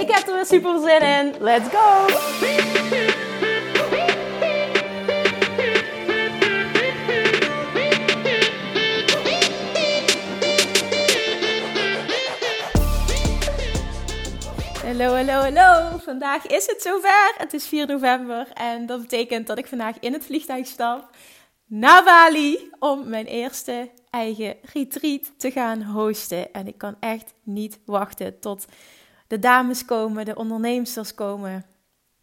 Ik heb er weer super zin in. Let's go! Hallo, hallo, hallo. Vandaag is het zover. Het is 4 november en dat betekent dat ik vandaag in het vliegtuig stap naar Bali om mijn eerste eigen retreat te gaan hosten. En ik kan echt niet wachten tot de dames komen, de ondernemers komen.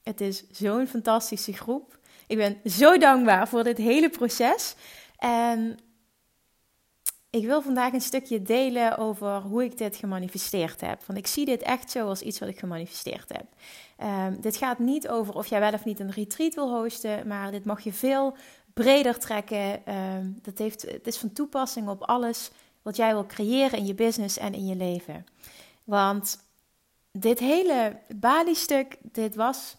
Het is zo'n fantastische groep. Ik ben zo dankbaar voor dit hele proces. En ik wil vandaag een stukje delen over hoe ik dit gemanifesteerd heb. Want ik zie dit echt zo als iets wat ik gemanifesteerd heb. Um, dit gaat niet over of jij wel of niet een retreat wil hosten, maar dit mag je veel breder trekken. Um, dat heeft, het is van toepassing op alles wat jij wil creëren in je business en in je leven. Want dit hele Bali-stuk, dit was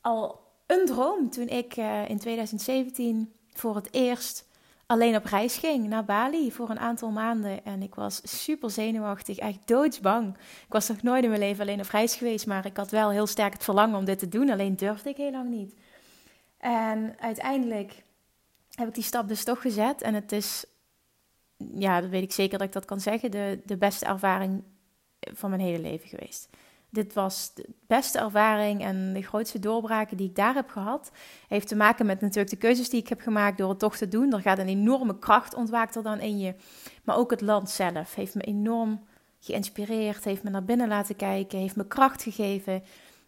al een droom toen ik uh, in 2017 voor het eerst alleen op reis ging naar Bali voor een aantal maanden. En ik was super zenuwachtig, echt doodsbang. Ik was nog nooit in mijn leven alleen op reis geweest, maar ik had wel heel sterk het verlangen om dit te doen. Alleen durfde ik heel lang niet. En uiteindelijk heb ik die stap dus toch gezet. En het is, ja, dat weet ik zeker dat ik dat kan zeggen, de, de beste ervaring van mijn hele leven geweest. Dit was de beste ervaring en de grootste doorbraken die ik daar heb gehad. Heeft te maken met natuurlijk de keuzes die ik heb gemaakt door het toch te doen. Er gaat een enorme kracht ontwaakt er dan in je. Maar ook het land zelf heeft me enorm geïnspireerd, heeft me naar binnen laten kijken, heeft me kracht gegeven.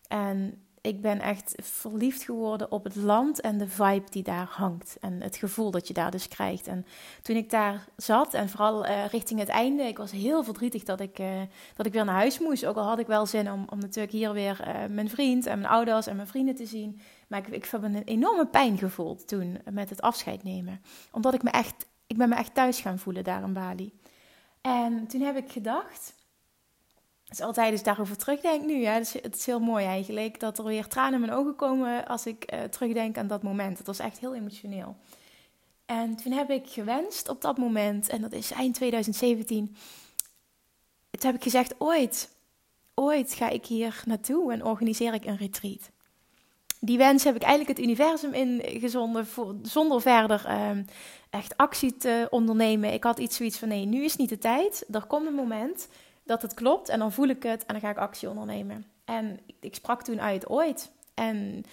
En ik ben echt verliefd geworden op het land en de vibe die daar hangt. En het gevoel dat je daar dus krijgt. En toen ik daar zat, en vooral uh, richting het einde, ik was heel verdrietig dat ik, uh, dat ik weer naar huis moest. Ook al had ik wel zin om, om natuurlijk hier weer uh, mijn vriend en mijn ouders en mijn vrienden te zien. Maar ik, ik heb een enorme pijn gevoeld toen met het afscheid nemen. Omdat ik me echt, ik ben me echt thuis gaan voelen daar in Bali. En toen heb ik gedacht is altijd eens daarover terugdenk nu. Ja. Het, is, heel mooi eigenlijk dat er weer tranen in mijn ogen komen als ik uh, terugdenk aan dat moment. Het was echt heel emotioneel. En toen heb ik gewenst op dat moment, en dat is eind 2017. Toen heb ik gezegd: ooit, ooit ga ik hier naartoe en organiseer ik een retreat. Die wens heb ik eigenlijk het universum ingezonden voor, zonder verder um, echt actie te ondernemen. Ik had iets zoiets van: nee, nu is niet de tijd. Er komt een moment dat het klopt en dan voel ik het en dan ga ik actie ondernemen. En ik sprak toen uit ooit. En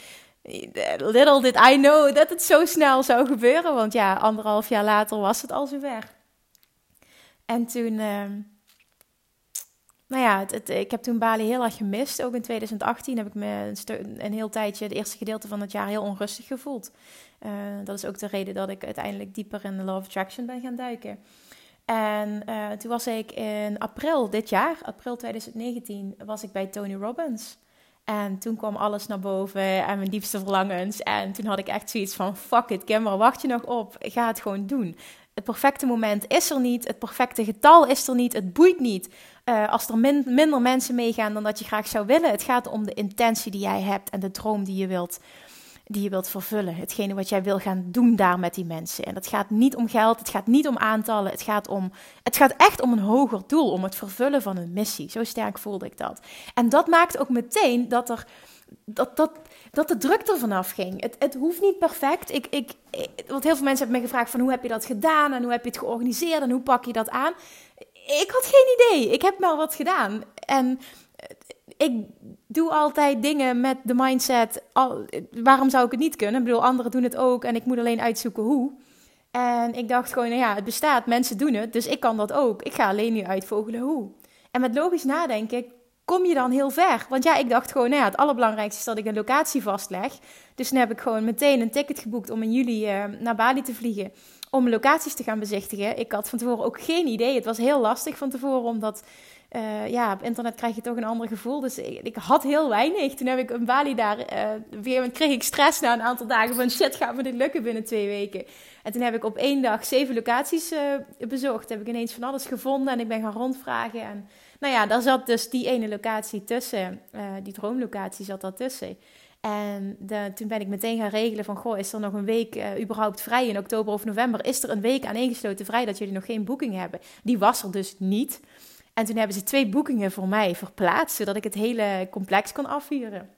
little did I know dat het zo snel zou gebeuren, want ja, anderhalf jaar later was het al zover. En toen, uh, nou ja, het, ik heb toen Bali heel erg gemist. Ook in 2018 heb ik me een, een heel tijdje, het eerste gedeelte van het jaar, heel onrustig gevoeld. Uh, dat is ook de reden dat ik uiteindelijk dieper in de Law of Attraction ben gaan duiken. En uh, toen was ik in april dit jaar, april 2019, was ik bij Tony Robbins. En toen kwam alles naar boven en mijn diepste verlangens. En toen had ik echt zoiets van: fuck it, Kimber, wacht je nog op? Ga het gewoon doen. Het perfecte moment is er niet. Het perfecte getal is er niet. Het boeit niet uh, als er min, minder mensen meegaan dan dat je graag zou willen. Het gaat om de intentie die jij hebt en de droom die je wilt die je wilt vervullen. Hetgene wat jij wil gaan doen daar met die mensen. En het gaat niet om geld, het gaat niet om aantallen, het gaat, om, het gaat echt om een hoger doel, om het vervullen van een missie. Zo sterk voelde ik dat. En dat maakt ook meteen dat er. Dat, dat, dat de druk er vanaf ging. Het, het hoeft niet perfect. Ik, ik, want heel veel mensen hebben me gevraagd van hoe heb je dat gedaan en hoe heb je het georganiseerd en hoe pak je dat aan. Ik had geen idee. Ik heb maar wat gedaan. En ik doe altijd dingen met de mindset, waarom zou ik het niet kunnen? Ik bedoel, anderen doen het ook en ik moet alleen uitzoeken hoe. En ik dacht gewoon, nou ja, het bestaat, mensen doen het, dus ik kan dat ook. Ik ga alleen nu uitvogelen hoe. En met logisch nadenken kom je dan heel ver. Want ja, ik dacht gewoon, nou ja, het allerbelangrijkste is dat ik een locatie vastleg. Dus dan heb ik gewoon meteen een ticket geboekt om in juli uh, naar Bali te vliegen. Om locaties te gaan bezichtigen. Ik had van tevoren ook geen idee. Het was heel lastig van tevoren, omdat uh, ja, op internet krijg je toch een ander gevoel. Dus ik, had heel weinig. Toen heb ik in Bali daar, uh, weer kreeg ik stress na een aantal dagen van shit, gaat me dit lukken binnen twee weken. En toen heb ik op één dag zeven locaties uh, bezocht. Heb ik ineens van alles gevonden en ik ben gaan rondvragen. En nou ja, daar zat dus die ene locatie tussen. die droomlocatie zat daar tussen. En toen ben ik meteen gaan regelen van, goh, is er nog een week überhaupt vrij in oktober of november? Is er een week aaneengesloten vrij dat jullie nog geen boeking hebben? Die was er dus niet. En toen hebben ze twee boekingen voor mij verplaatst, zodat ik het hele complex kon afhuren.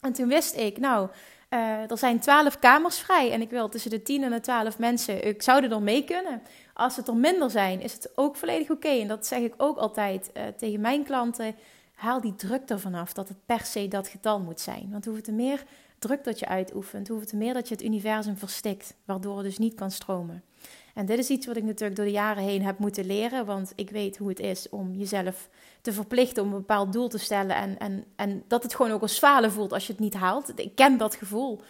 En toen wist ik, nou, uh, er zijn twaalf kamers vrij en ik wil tussen de tien en de twaalf mensen, ik zou er mee kunnen. Als het er minder zijn, is het ook volledig oké. En dat zeg ik ook altijd uh, tegen mijn klanten haal die druk ervan af dat het per se dat getal moet zijn. Want te meer druk dat je uitoefent, te meer dat je het universum verstikt, waardoor het dus niet kan stromen. En dit is iets wat ik natuurlijk door de jaren heen heb moeten leren, want ik weet hoe het is om jezelf te verplichten om een bepaald doel te stellen en, en, en dat het gewoon ook als falen voelt als je het niet haalt. Ik ken dat gevoel.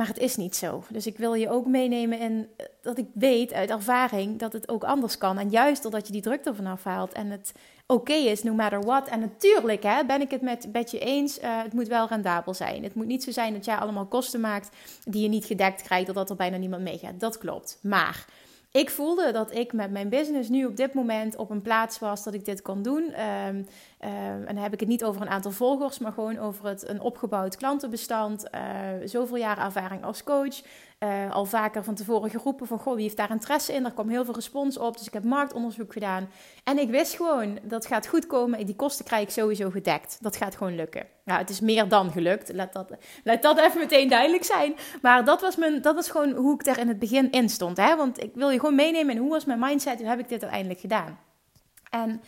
Maar het is niet zo. Dus ik wil je ook meenemen in eh, dat ik weet uit ervaring dat het ook anders kan. En juist doordat je die druk ervan afhaalt en het oké is, no matter what. En natuurlijk hè, ben ik het met, met je eens, uh, het moet wel rendabel zijn. Het moet niet zo zijn dat jij allemaal kosten maakt die je niet gedekt krijgt, doordat er bijna niemand meegaat. Dat klopt. Maar ik voelde dat ik met mijn business nu op dit moment op een plaats was dat ik dit kon doen. Um, um, en dan heb ik het niet over een aantal volgers, maar gewoon over het, een opgebouwd klantenbestand. Uh, zoveel jaren ervaring als coach. Uh, al vaker van tevoren geroepen van, goh, wie heeft daar interesse in? Er kwam heel veel respons op, dus ik heb marktonderzoek gedaan. En ik wist gewoon, dat gaat goed komen. Die kosten krijg ik sowieso gedekt. Dat gaat gewoon lukken. Nou, het is meer dan gelukt. Laat dat, laat dat even meteen duidelijk zijn. Maar dat was, mijn, dat was gewoon hoe ik daar in het begin in stond. Hè? Want ik wil je gewoon meenemen in hoe was mijn mindset, hoe heb ik dit uiteindelijk gedaan. En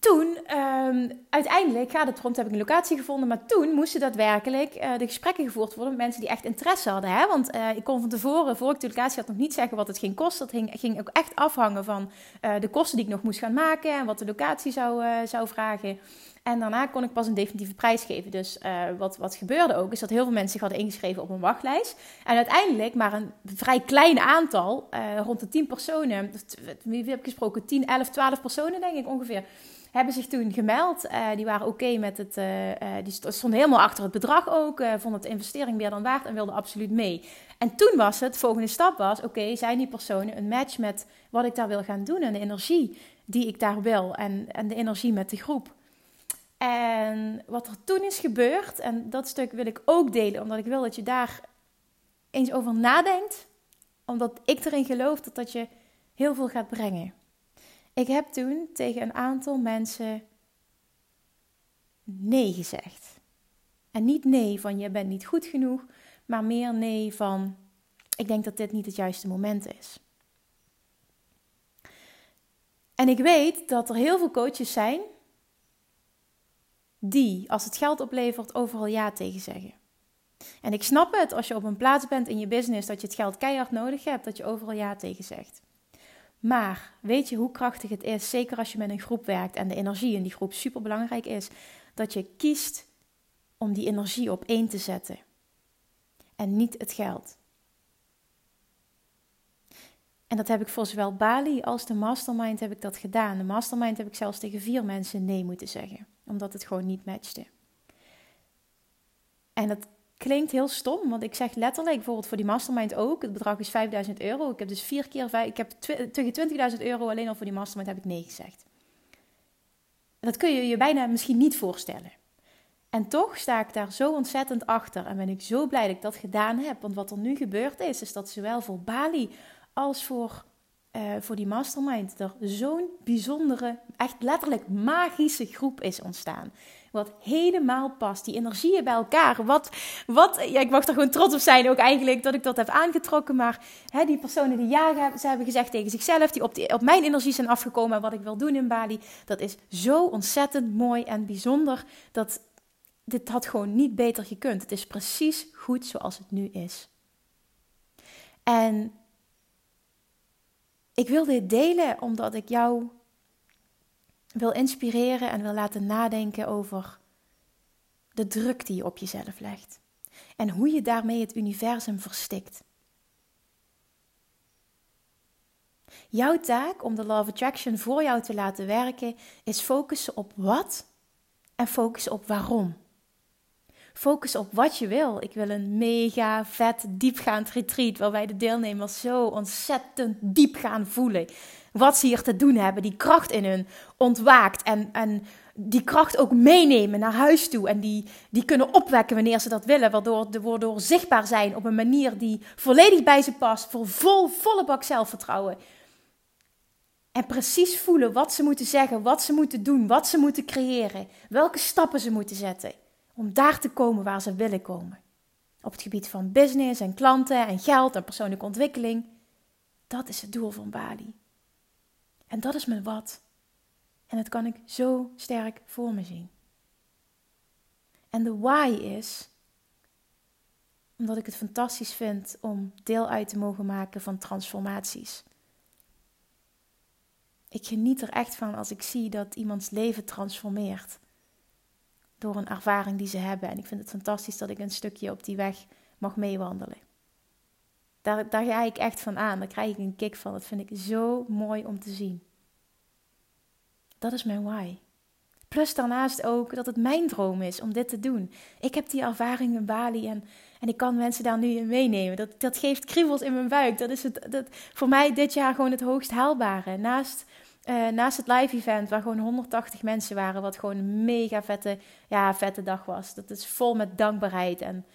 toen, um, uiteindelijk gaat het rond, heb ik een locatie gevonden. Maar toen moesten daadwerkelijk uh, de gesprekken gevoerd worden met mensen die echt interesse hadden. Hè? Want uh, ik kon van tevoren, voor ik de locatie had, nog niet zeggen wat het ging kosten. Dat ging, ging ook echt afhangen van uh, de kosten die ik nog moest gaan maken en wat de locatie zou, zou vragen. En daarna kon ik pas een definitieve prijs geven. Dus wat, wat gebeurde ook, is dat heel veel mensen zich hadden ingeschreven op een wachtlijst. En uiteindelijk maar een vrij klein aantal, rond de 10 personen, wie heb ik gesproken? 10, 11, 12 personen denk ik ongeveer hebben zich toen gemeld. Uh, die waren oké met het. Uh, uh, die stonden helemaal achter het bedrag ook. vonden het investering meer dan waard en wilden absoluut mee. En toen was het, de volgende stap was: oké, zijn die personen een match met wat ik daar wil gaan doen en de energie die ik daar wil en, en de energie met de groep. En wat er toen is gebeurd, en dat stuk wil ik ook delen, omdat ik wil dat je daar eens over nadenkt, omdat ik erin geloof dat dat je heel veel gaat brengen. Ik heb toen tegen een aantal mensen nee gezegd. En niet nee van je bent niet goed genoeg, maar meer nee van ik denk dat dit niet het juiste moment is. En ik weet dat er heel veel coaches zijn die, als het geld oplevert, overal ja tegen zeggen. En ik snap het als je op een plaats bent in je business dat je het geld keihard nodig hebt, dat je overal ja tegen zegt. Maar weet je hoe krachtig het is, zeker als je met een groep werkt en de energie in die groep super belangrijk is, dat je kiest om die energie op één te zetten en niet het geld. En dat heb ik voor zowel Bali als de mastermind heb ik dat gedaan. De mastermind heb ik zelfs tegen vier mensen nee moeten zeggen, omdat het gewoon niet matchte. En dat klinkt heel stom, want ik zeg letterlijk, bijvoorbeeld voor die mastermind ook, het bedrag is 5000 euro. Ik heb dus vier keer, ik heb tegen 20.000 euro alleen al voor die mastermind heb ik nee gezegd. Dat kun je je bijna misschien niet voorstellen. En toch sta ik daar zo ontzettend achter en ben ik zo blij dat ik dat gedaan heb. Want wat er nu gebeurd is, is dat zowel voor Bali als voor, uh, voor die mastermind er zo'n bijzondere, echt letterlijk magische groep is ontstaan. Wat helemaal past. Die energieën bij elkaar. Wat, wat, ja, ik mag er gewoon trots op zijn ook eigenlijk dat ik dat heb aangetrokken. Maar hè, die personen die ja ze hebben gezegd tegen zichzelf, die op, die op mijn energie zijn afgekomen en wat ik wil doen in Bali. Dat is zo ontzettend mooi en bijzonder. Dat dit had gewoon niet beter gekund. Het is precies goed zoals het nu is. En ik wil dit delen omdat ik jou wil inspireren en wil laten nadenken over de druk die je op jezelf legt en hoe je daarmee het universum verstikt. Jouw taak om de Law of Attraction voor jou te laten werken is focussen op wat en focussen op waarom. Focus op wat je wil. Ik wil een mega vet diepgaand retreat waarbij de deelnemers zo ontzettend diep gaan voelen wat ze hier te doen hebben, die kracht in hun ontwaakt en, en die kracht ook meenemen naar huis toe en die, die kunnen opwekken wanneer ze dat willen, waardoor, waardoor zichtbaar zijn op een manier die volledig bij ze past, voor vol, volle bak zelfvertrouwen. En precies voelen wat ze moeten zeggen, wat ze moeten doen, wat ze moeten creëren, welke stappen ze moeten zetten om daar te komen waar ze willen komen. Op het gebied van business en klanten en geld en persoonlijke ontwikkeling. Dat is het doel van Bali. En dat is mijn wat. En dat kan ik zo sterk voor me zien. En de why is omdat ik het fantastisch vind om deel uit te mogen maken van transformaties. Ik geniet er echt van als ik zie dat iemands leven transformeert door een ervaring die ze hebben. En ik vind het fantastisch dat ik een stukje op die weg mag meewandelen. Daar, daar ga ik echt van aan. Daar krijg ik een kick van. Dat vind ik zo mooi om te zien. Dat is mijn why. Plus daarnaast ook dat het mijn droom is om dit te doen. Ik heb die ervaring in Bali en, en ik kan mensen daar nu in meenemen. Dat, dat geeft kriebels in mijn buik. Dat is het, dat, voor mij dit jaar gewoon het hoogst haalbare. Naast uh, naast het live event, waar gewoon 180 mensen waren, wat gewoon een mega vette, ja, vette dag was. Dat is vol met dankbaarheid. En,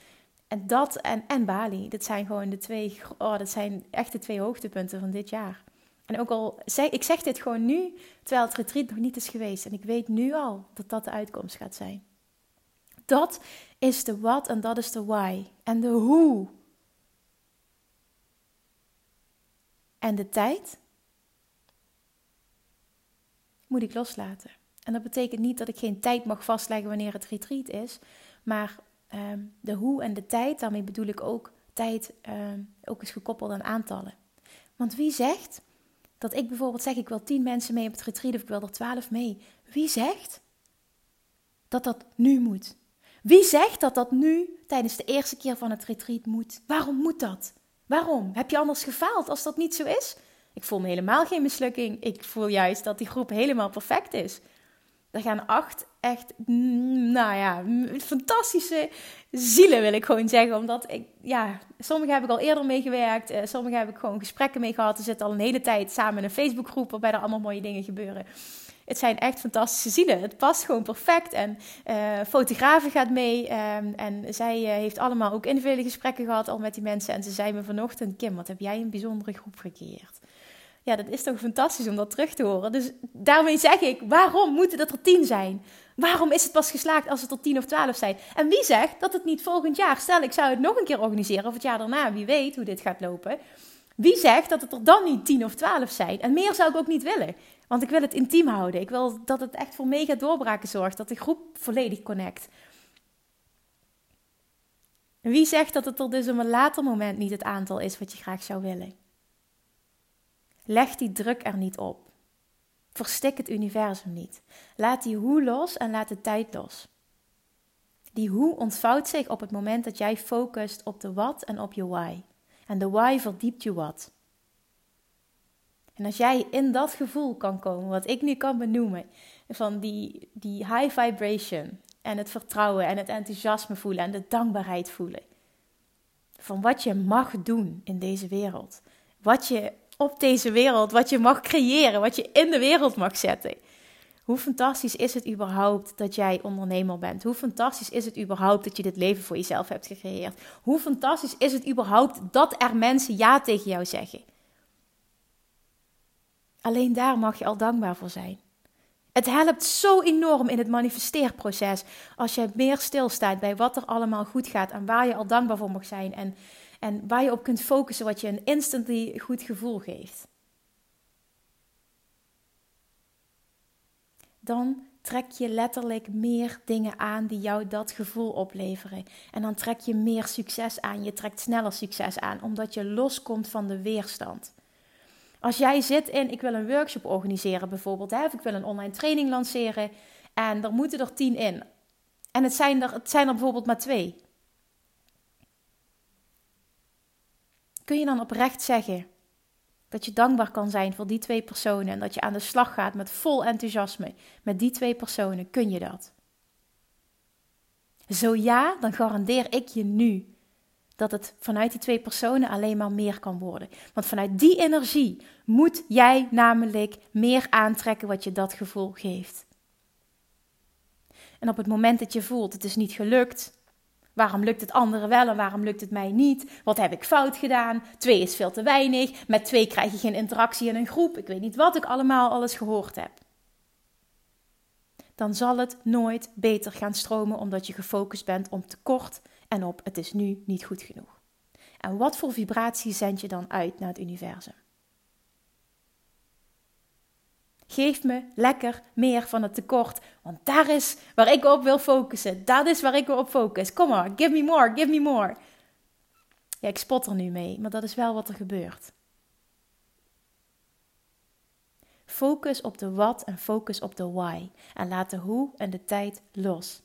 en dat en, en Bali, dat zijn gewoon de twee, oh, dat zijn echt de twee hoogtepunten van dit jaar. En ook al zeg ik zeg dit gewoon nu, terwijl het retreat nog niet is geweest. En ik weet nu al dat dat de uitkomst gaat zijn. Dat is de wat en dat is de why. En de hoe. En de tijd moet ik loslaten. En dat betekent niet dat ik geen tijd mag vastleggen wanneer het retreat is, maar ehm, de hoe en de tijd, daarmee bedoel ik ook tijd, ehm, ook is gekoppeld aan aantallen. Want wie zegt dat ik bijvoorbeeld zeg ik wil 10 mensen mee op het retreat of ik wil er 12 mee? Wie zegt dat dat nu moet? Wie zegt dat dat nu tijdens de eerste keer van het retreat moet? Waarom moet dat? Waarom? Heb je anders gefaald als dat niet zo is? Ik voel me helemaal geen mislukking. Ik voel juist dat die groep helemaal perfect is. Er gaan acht echt, mm, nou ja, fantastische zielen wil ik gewoon zeggen. Omdat ik, ja, sommige heb ik al eerder meegewerkt. Uh, sommige heb ik gewoon gesprekken mee gehad. We zitten al een hele tijd samen in een Facebookgroep waarbij er allemaal mooie dingen gebeuren. Het zijn echt fantastische zielen. Het past gewoon perfect. En uh, fotografen gaat mee. Um, en zij uh, heeft allemaal ook individuele gesprekken gehad al met die mensen. En ze zei me vanochtend, Kim, wat heb jij een bijzondere groep gecreëerd? Ja, dat is toch fantastisch om dat terug te horen. Dus daarmee zeg ik, waarom moeten dat er tien zijn? Waarom is het pas geslaagd als het er tien of twaalf zijn? En wie zegt dat het niet volgend jaar, stel ik zou het nog een keer organiseren, of het jaar daarna, wie weet hoe dit gaat lopen. Wie zegt dat het er dan niet tien of twaalf zijn? En meer zou ik ook niet willen. Want ik wil het intiem houden. Ik wil dat het echt voor mega doorbraken zorgt. Dat de groep volledig connect. wie zegt dat het er dus op een later moment niet het aantal is wat je graag zou willen? Leg die druk er niet op. Verstik het universum niet. Laat die hoe los en laat de tijd los. Die hoe ontvouwt zich op het moment dat jij focust op de wat en op je why. En de why verdiept je wat. En als jij in dat gevoel kan komen, wat ik nu kan benoemen, van die, die high vibration en het vertrouwen en het enthousiasme voelen en de dankbaarheid voelen. Van wat je mag doen in deze wereld. Wat je op deze wereld, wat je mag creëren, wat je in de wereld mag zetten. Hoe fantastisch is het überhaupt dat jij ondernemer bent? Hoe fantastisch is het überhaupt dat je dit leven voor jezelf hebt gecreëerd? Hoe fantastisch is het überhaupt dat er mensen ja tegen jou zeggen? Alleen daar mag je al dankbaar voor zijn. Het helpt zo enorm in het manifesteerproces als je meer stilstaat bij wat er allemaal goed gaat en waar je al dankbaar voor mag zijn en en waar je op kunt focussen, wat je een instantly goed gevoel geeft. Dan trek je letterlijk meer dingen aan die jou dat gevoel opleveren. En dan trek je meer succes aan. Je trekt sneller succes aan, omdat je loskomt van de weerstand. Als jij zit in, ik wil een workshop organiseren bijvoorbeeld, hè, of ik wil een online training lanceren en er moeten er tien in. En het zijn er, het zijn er bijvoorbeeld maar twee. Kun je dan oprecht zeggen Dat je dankbaar kan zijn voor die twee personen en dat je aan de slag gaat met vol enthousiasme met die twee personen, kun je dat? Zo ja, dan garandeer ik je nu dat het vanuit die twee personen alleen maar meer kan worden. Want vanuit die energie moet jij namelijk meer aantrekken wat je dat gevoel geeft. En op het moment dat je voelt het is niet gelukt, waarom lukt het anderen wel en waarom lukt het mij niet? Wat heb ik fout gedaan? Twee is veel te weinig. Met twee krijg je geen interactie in een groep. Ik weet niet wat ik allemaal alles gehoord heb. Dan zal het nooit beter gaan stromen omdat je gefocust bent op tekort en op het is nu niet goed genoeg. En wat voor vibratie zend je dan uit naar het universum? Geef me lekker meer van het tekort, want daar is waar ik op wil focussen. Dat is waar ik op focus. Kom maar, give me more, give me more. Ja, ik spot er nu mee, maar dat is wel wat er gebeurt. Focus op de wat en focus op de why. En laat de hoe en de tijd los.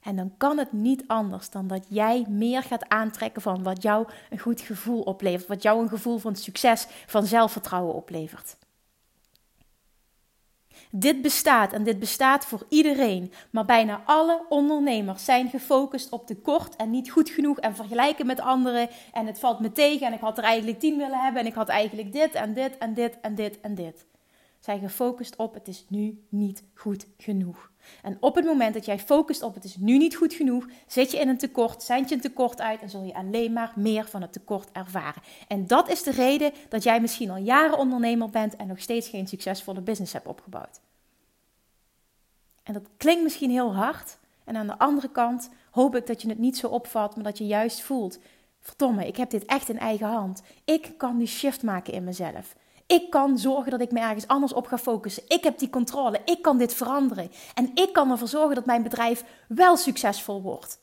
En dan kan het niet anders dan dat jij meer gaat aantrekken van wat jou een goed gevoel oplevert. Wat jou een gevoel van succes, van zelfvertrouwen oplevert. Dit bestaat en dit bestaat voor iedereen, maar bijna alle ondernemers zijn gefocust op tekort en niet goed genoeg en vergelijken met anderen en het valt me tegen en ik had er eigenlijk tien willen hebben en ik had eigenlijk dit en dit en dit en dit en dit. Zijn gefocust op het is nu niet goed genoeg. En op het moment dat jij focust op het is nu niet goed genoeg, zit je in een tekort, zend je een tekort uit en zul je alleen maar meer van het tekort ervaren. En dat is de reden dat jij misschien al jaren ondernemer bent en nog steeds geen succesvolle business hebt opgebouwd. En dat klinkt misschien heel hard. En aan de andere kant hoop ik dat je het niet zo opvat, maar dat je juist voelt: verdomme, ik heb dit echt in eigen hand. Ik kan die shift maken in mezelf. Ik kan zorgen dat ik me ergens anders op ga focussen. Ik heb die controle. Ik kan dit veranderen. En ik kan ervoor zorgen dat mijn bedrijf wel succesvol wordt.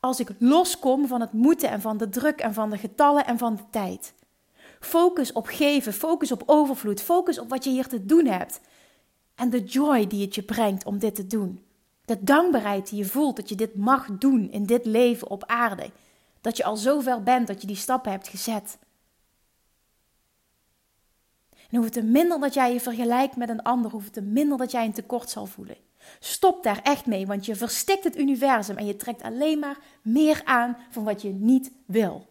Als ik loskom van het moeten en van de druk en van de getallen en van de tijd. Focus op geven, focus op overvloed, focus op wat je hier te doen hebt. En de joy die het je brengt om dit te doen. De dankbaarheid die je voelt dat je dit mag doen in dit leven op aarde. Dat je al zover bent dat je die stappen hebt gezet. En hoe te minder dat jij je vergelijkt met een ander, hoe te minder dat jij een tekort zal voelen. Stop daar echt mee, want je verstikt het universum en je trekt alleen maar meer aan van wat je niet wil.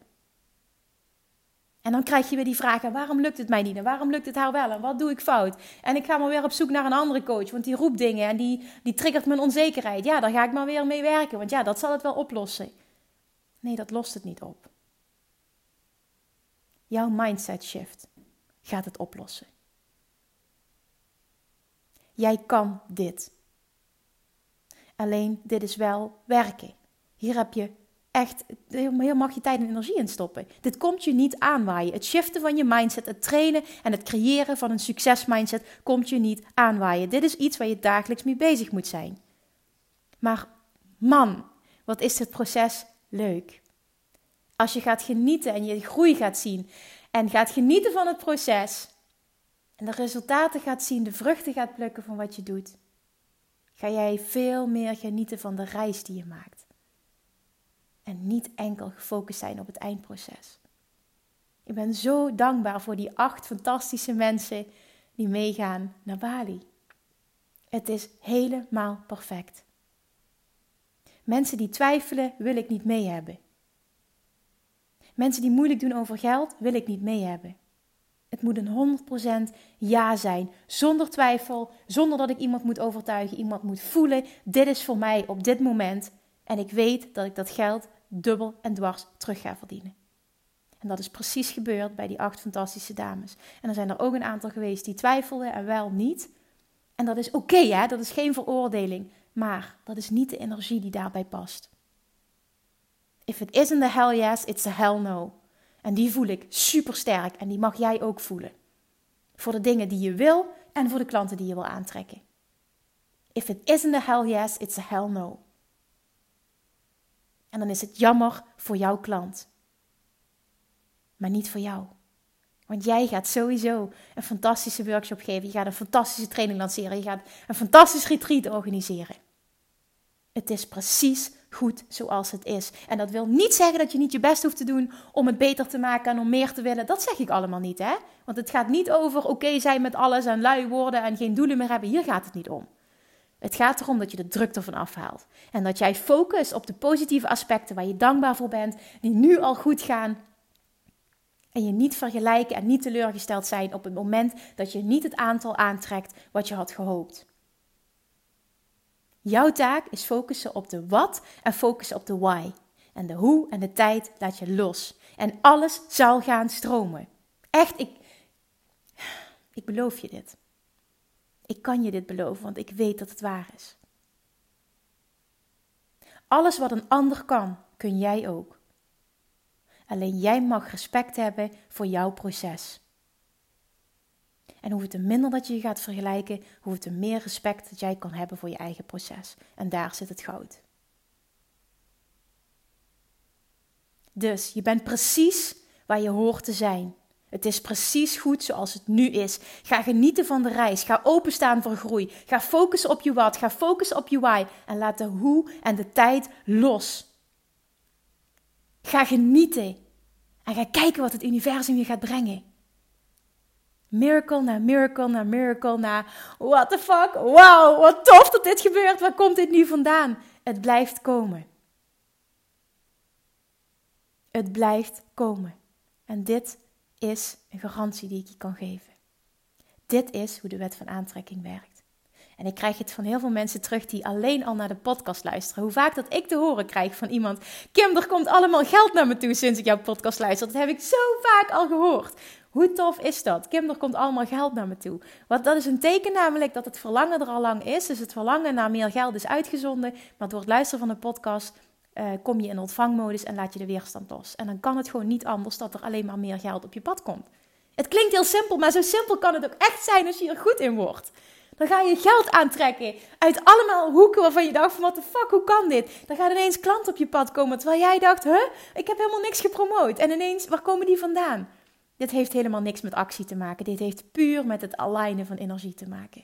En dan krijg je weer die vragen: waarom lukt het mij niet? En waarom lukt het haar wel? En wat doe ik fout? En ik ga maar weer op zoek naar een andere coach, want die roept dingen en die, die triggert mijn onzekerheid. Ja, daar ga ik maar weer mee werken, want ja, dat zal het wel oplossen. Nee, dat lost het niet op. Jouw mindset shift gaat het oplossen. Jij kan dit. Alleen dit is wel werken. Hier heb je echt heel mag je tijd en energie in stoppen. Dit komt je niet aanwaaien. Het shiften van je mindset, het trainen en het creëren van een succesmindset komt je niet aanwaaien. Dit is iets waar je dagelijks mee bezig moet zijn. Maar man, wat is dit proces leuk. Als je gaat genieten en je groei gaat zien en gaat genieten van het proces en de resultaten gaat zien, de vruchten gaat plukken van wat je doet, ga jij veel meer genieten van de reis die je maakt. En niet enkel gefocust zijn op het eindproces. Ik ben zo dankbaar voor die acht fantastische mensen die meegaan naar Bali. Het is helemaal perfect. Mensen die twijfelen, wil ik niet mee hebben. Mensen die moeilijk doen over geld, wil ik niet mee hebben. Het moet een 100% ja zijn, zonder twijfel, zonder dat ik iemand moet overtuigen, iemand moet voelen. Dit is voor mij op dit moment en ik weet dat ik dat geld dubbel en dwars terug verdienen. En dat is precies gebeurd bij die acht fantastische dames. En er zijn er ook een aantal geweest die twijfelden en wel niet. En dat is oké, hè? dat is geen veroordeling. Maar dat is niet de energie die daarbij past. If it isn't the hell yes, it's a hell no. En die voel ik super sterk en die mag jij ook voelen. Voor de dingen die je wil en voor de klanten die je wil aantrekken. If it isn't the hell yes, it's a hell no. En dan is het jammer voor jouw klant. Maar niet voor jou. Want jij gaat sowieso een fantastische workshop geven. Je gaat een fantastische training lanceren. Je gaat een fantastisch retreat organiseren. Het is precies goed zoals het is. En dat wil niet zeggen dat je niet je best hoeft te doen om het beter te maken en om meer te willen. Dat zeg ik allemaal niet, hè? Want het gaat niet over oké zijn met alles en lui worden en geen doelen meer hebben. Hier gaat het niet om. Het gaat erom dat je de druk ervan afhaalt. En dat jij focust op de positieve aspecten waar je dankbaar voor bent, die nu al goed gaan. En je niet vergelijken en niet teleurgesteld zijn op het moment dat je niet het aantal aantrekt wat je had gehoopt. Jouw taak is focussen op de wat en focussen op de why. En de hoe en de tijd laat je los. En alles zal gaan stromen. Echt, ik, ik beloof je dit. Ik kan je dit beloven, want ik weet dat het waar is. Alles wat een ander kan, kun jij ook. Alleen jij mag respect hebben voor jouw proces. En hoe het te minder dat je je gaat vergelijken, hoe het te meer respect dat jij kan hebben voor je eigen proces. En daar zit het goud. Dus je bent precies waar je hoort te zijn. Het is precies goed zoals het nu is. Ga genieten van de reis. Ga openstaan voor groei. Ga focussen op je wat. Ga focussen op je why. En laat de hoe en de tijd los. Ga genieten. En ga kijken wat het universum je gaat brengen. Miracle na miracle na miracle na. What the fuck? Wow, wat tof dat dit gebeurt. Waar komt dit nu vandaan? Het blijft komen. Het blijft komen. En dit is een garantie die ik je kan geven. Dit is hoe de wet van aantrekking werkt. En ik krijg het van heel veel mensen terug die alleen al naar de podcast luisteren. Hoe vaak dat ik te horen krijg van iemand: Kim, er komt allemaal geld naar me toe sinds ik jouw podcast luister. Dat heb ik zo vaak al gehoord. Hoe tof is dat? Kim, er komt allemaal geld naar me toe. Want dat is een teken namelijk dat het verlangen er al lang is. Dus het verlangen naar meer geld is uitgezonden. Maar door het luisteren van de podcast uh, kom je in ontvangmodus en laat je de weerstand los. En dan kan het gewoon niet anders dat er alleen maar meer geld op je pad komt. Het klinkt heel simpel, maar zo simpel kan het ook echt zijn als je er goed in wordt. Dan ga je geld aantrekken uit allemaal hoeken waarvan je dacht van what the fuck, hoe kan dit? Dan gaat ineens klant op je pad komen terwijl jij dacht, huh, ik heb helemaal niks gepromoot. En ineens, waar komen die vandaan? Dit heeft helemaal niks met actie te maken. Dit heeft puur met het alignen van energie te maken.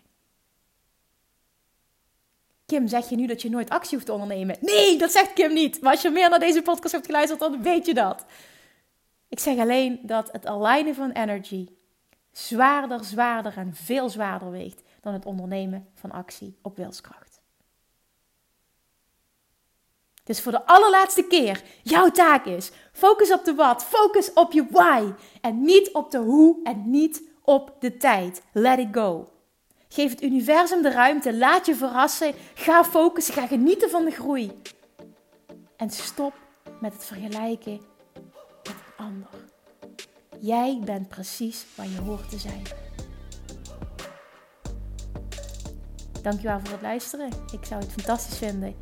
Kim, zeg je nu dat je nooit actie hoeft te ondernemen? Nee, dat zegt Kim niet. Maar als je meer naar deze podcast hebt geluisterd, dan weet je dat. Ik zeg alleen dat het alignen van energy zwaarder, zwaarder en veel zwaarder weegt dan het ondernemen van actie op wilskracht. Dus voor de allerlaatste keer, jouw taak is: focus op de wat, focus op je why. En niet op de hoe en niet op de tijd. Let it go. Geef het universum de ruimte. Laat je verrassen. Ga focussen. Ga genieten van de groei. En stop met het vergelijken met een ander. Jij bent precies waar je hoort te zijn. Dankjewel voor het luisteren. Ik zou het fantastisch vinden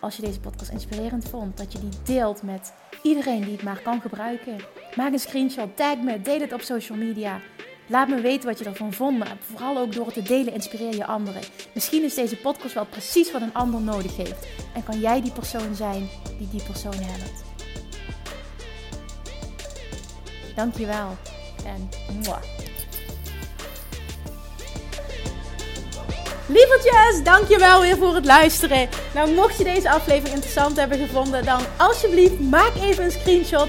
als je deze podcast inspirerend vond. Dat je die deelt met iedereen die het maar kan gebruiken. Maak een screenshot, tag me, deel het op social media. Laat me weten wat je ervan vond. Maar vooral ook door het te delen inspireer je anderen. Misschien is deze podcast wel precies wat een ander nodig heeft. En kan jij die persoon zijn die die persoon helpt. Dankjewel. En mwah. Lievertjes, dankjewel weer voor het luisteren. Nou, mocht je deze aflevering interessant hebben gevonden, dan alsjeblieft maak even een screenshot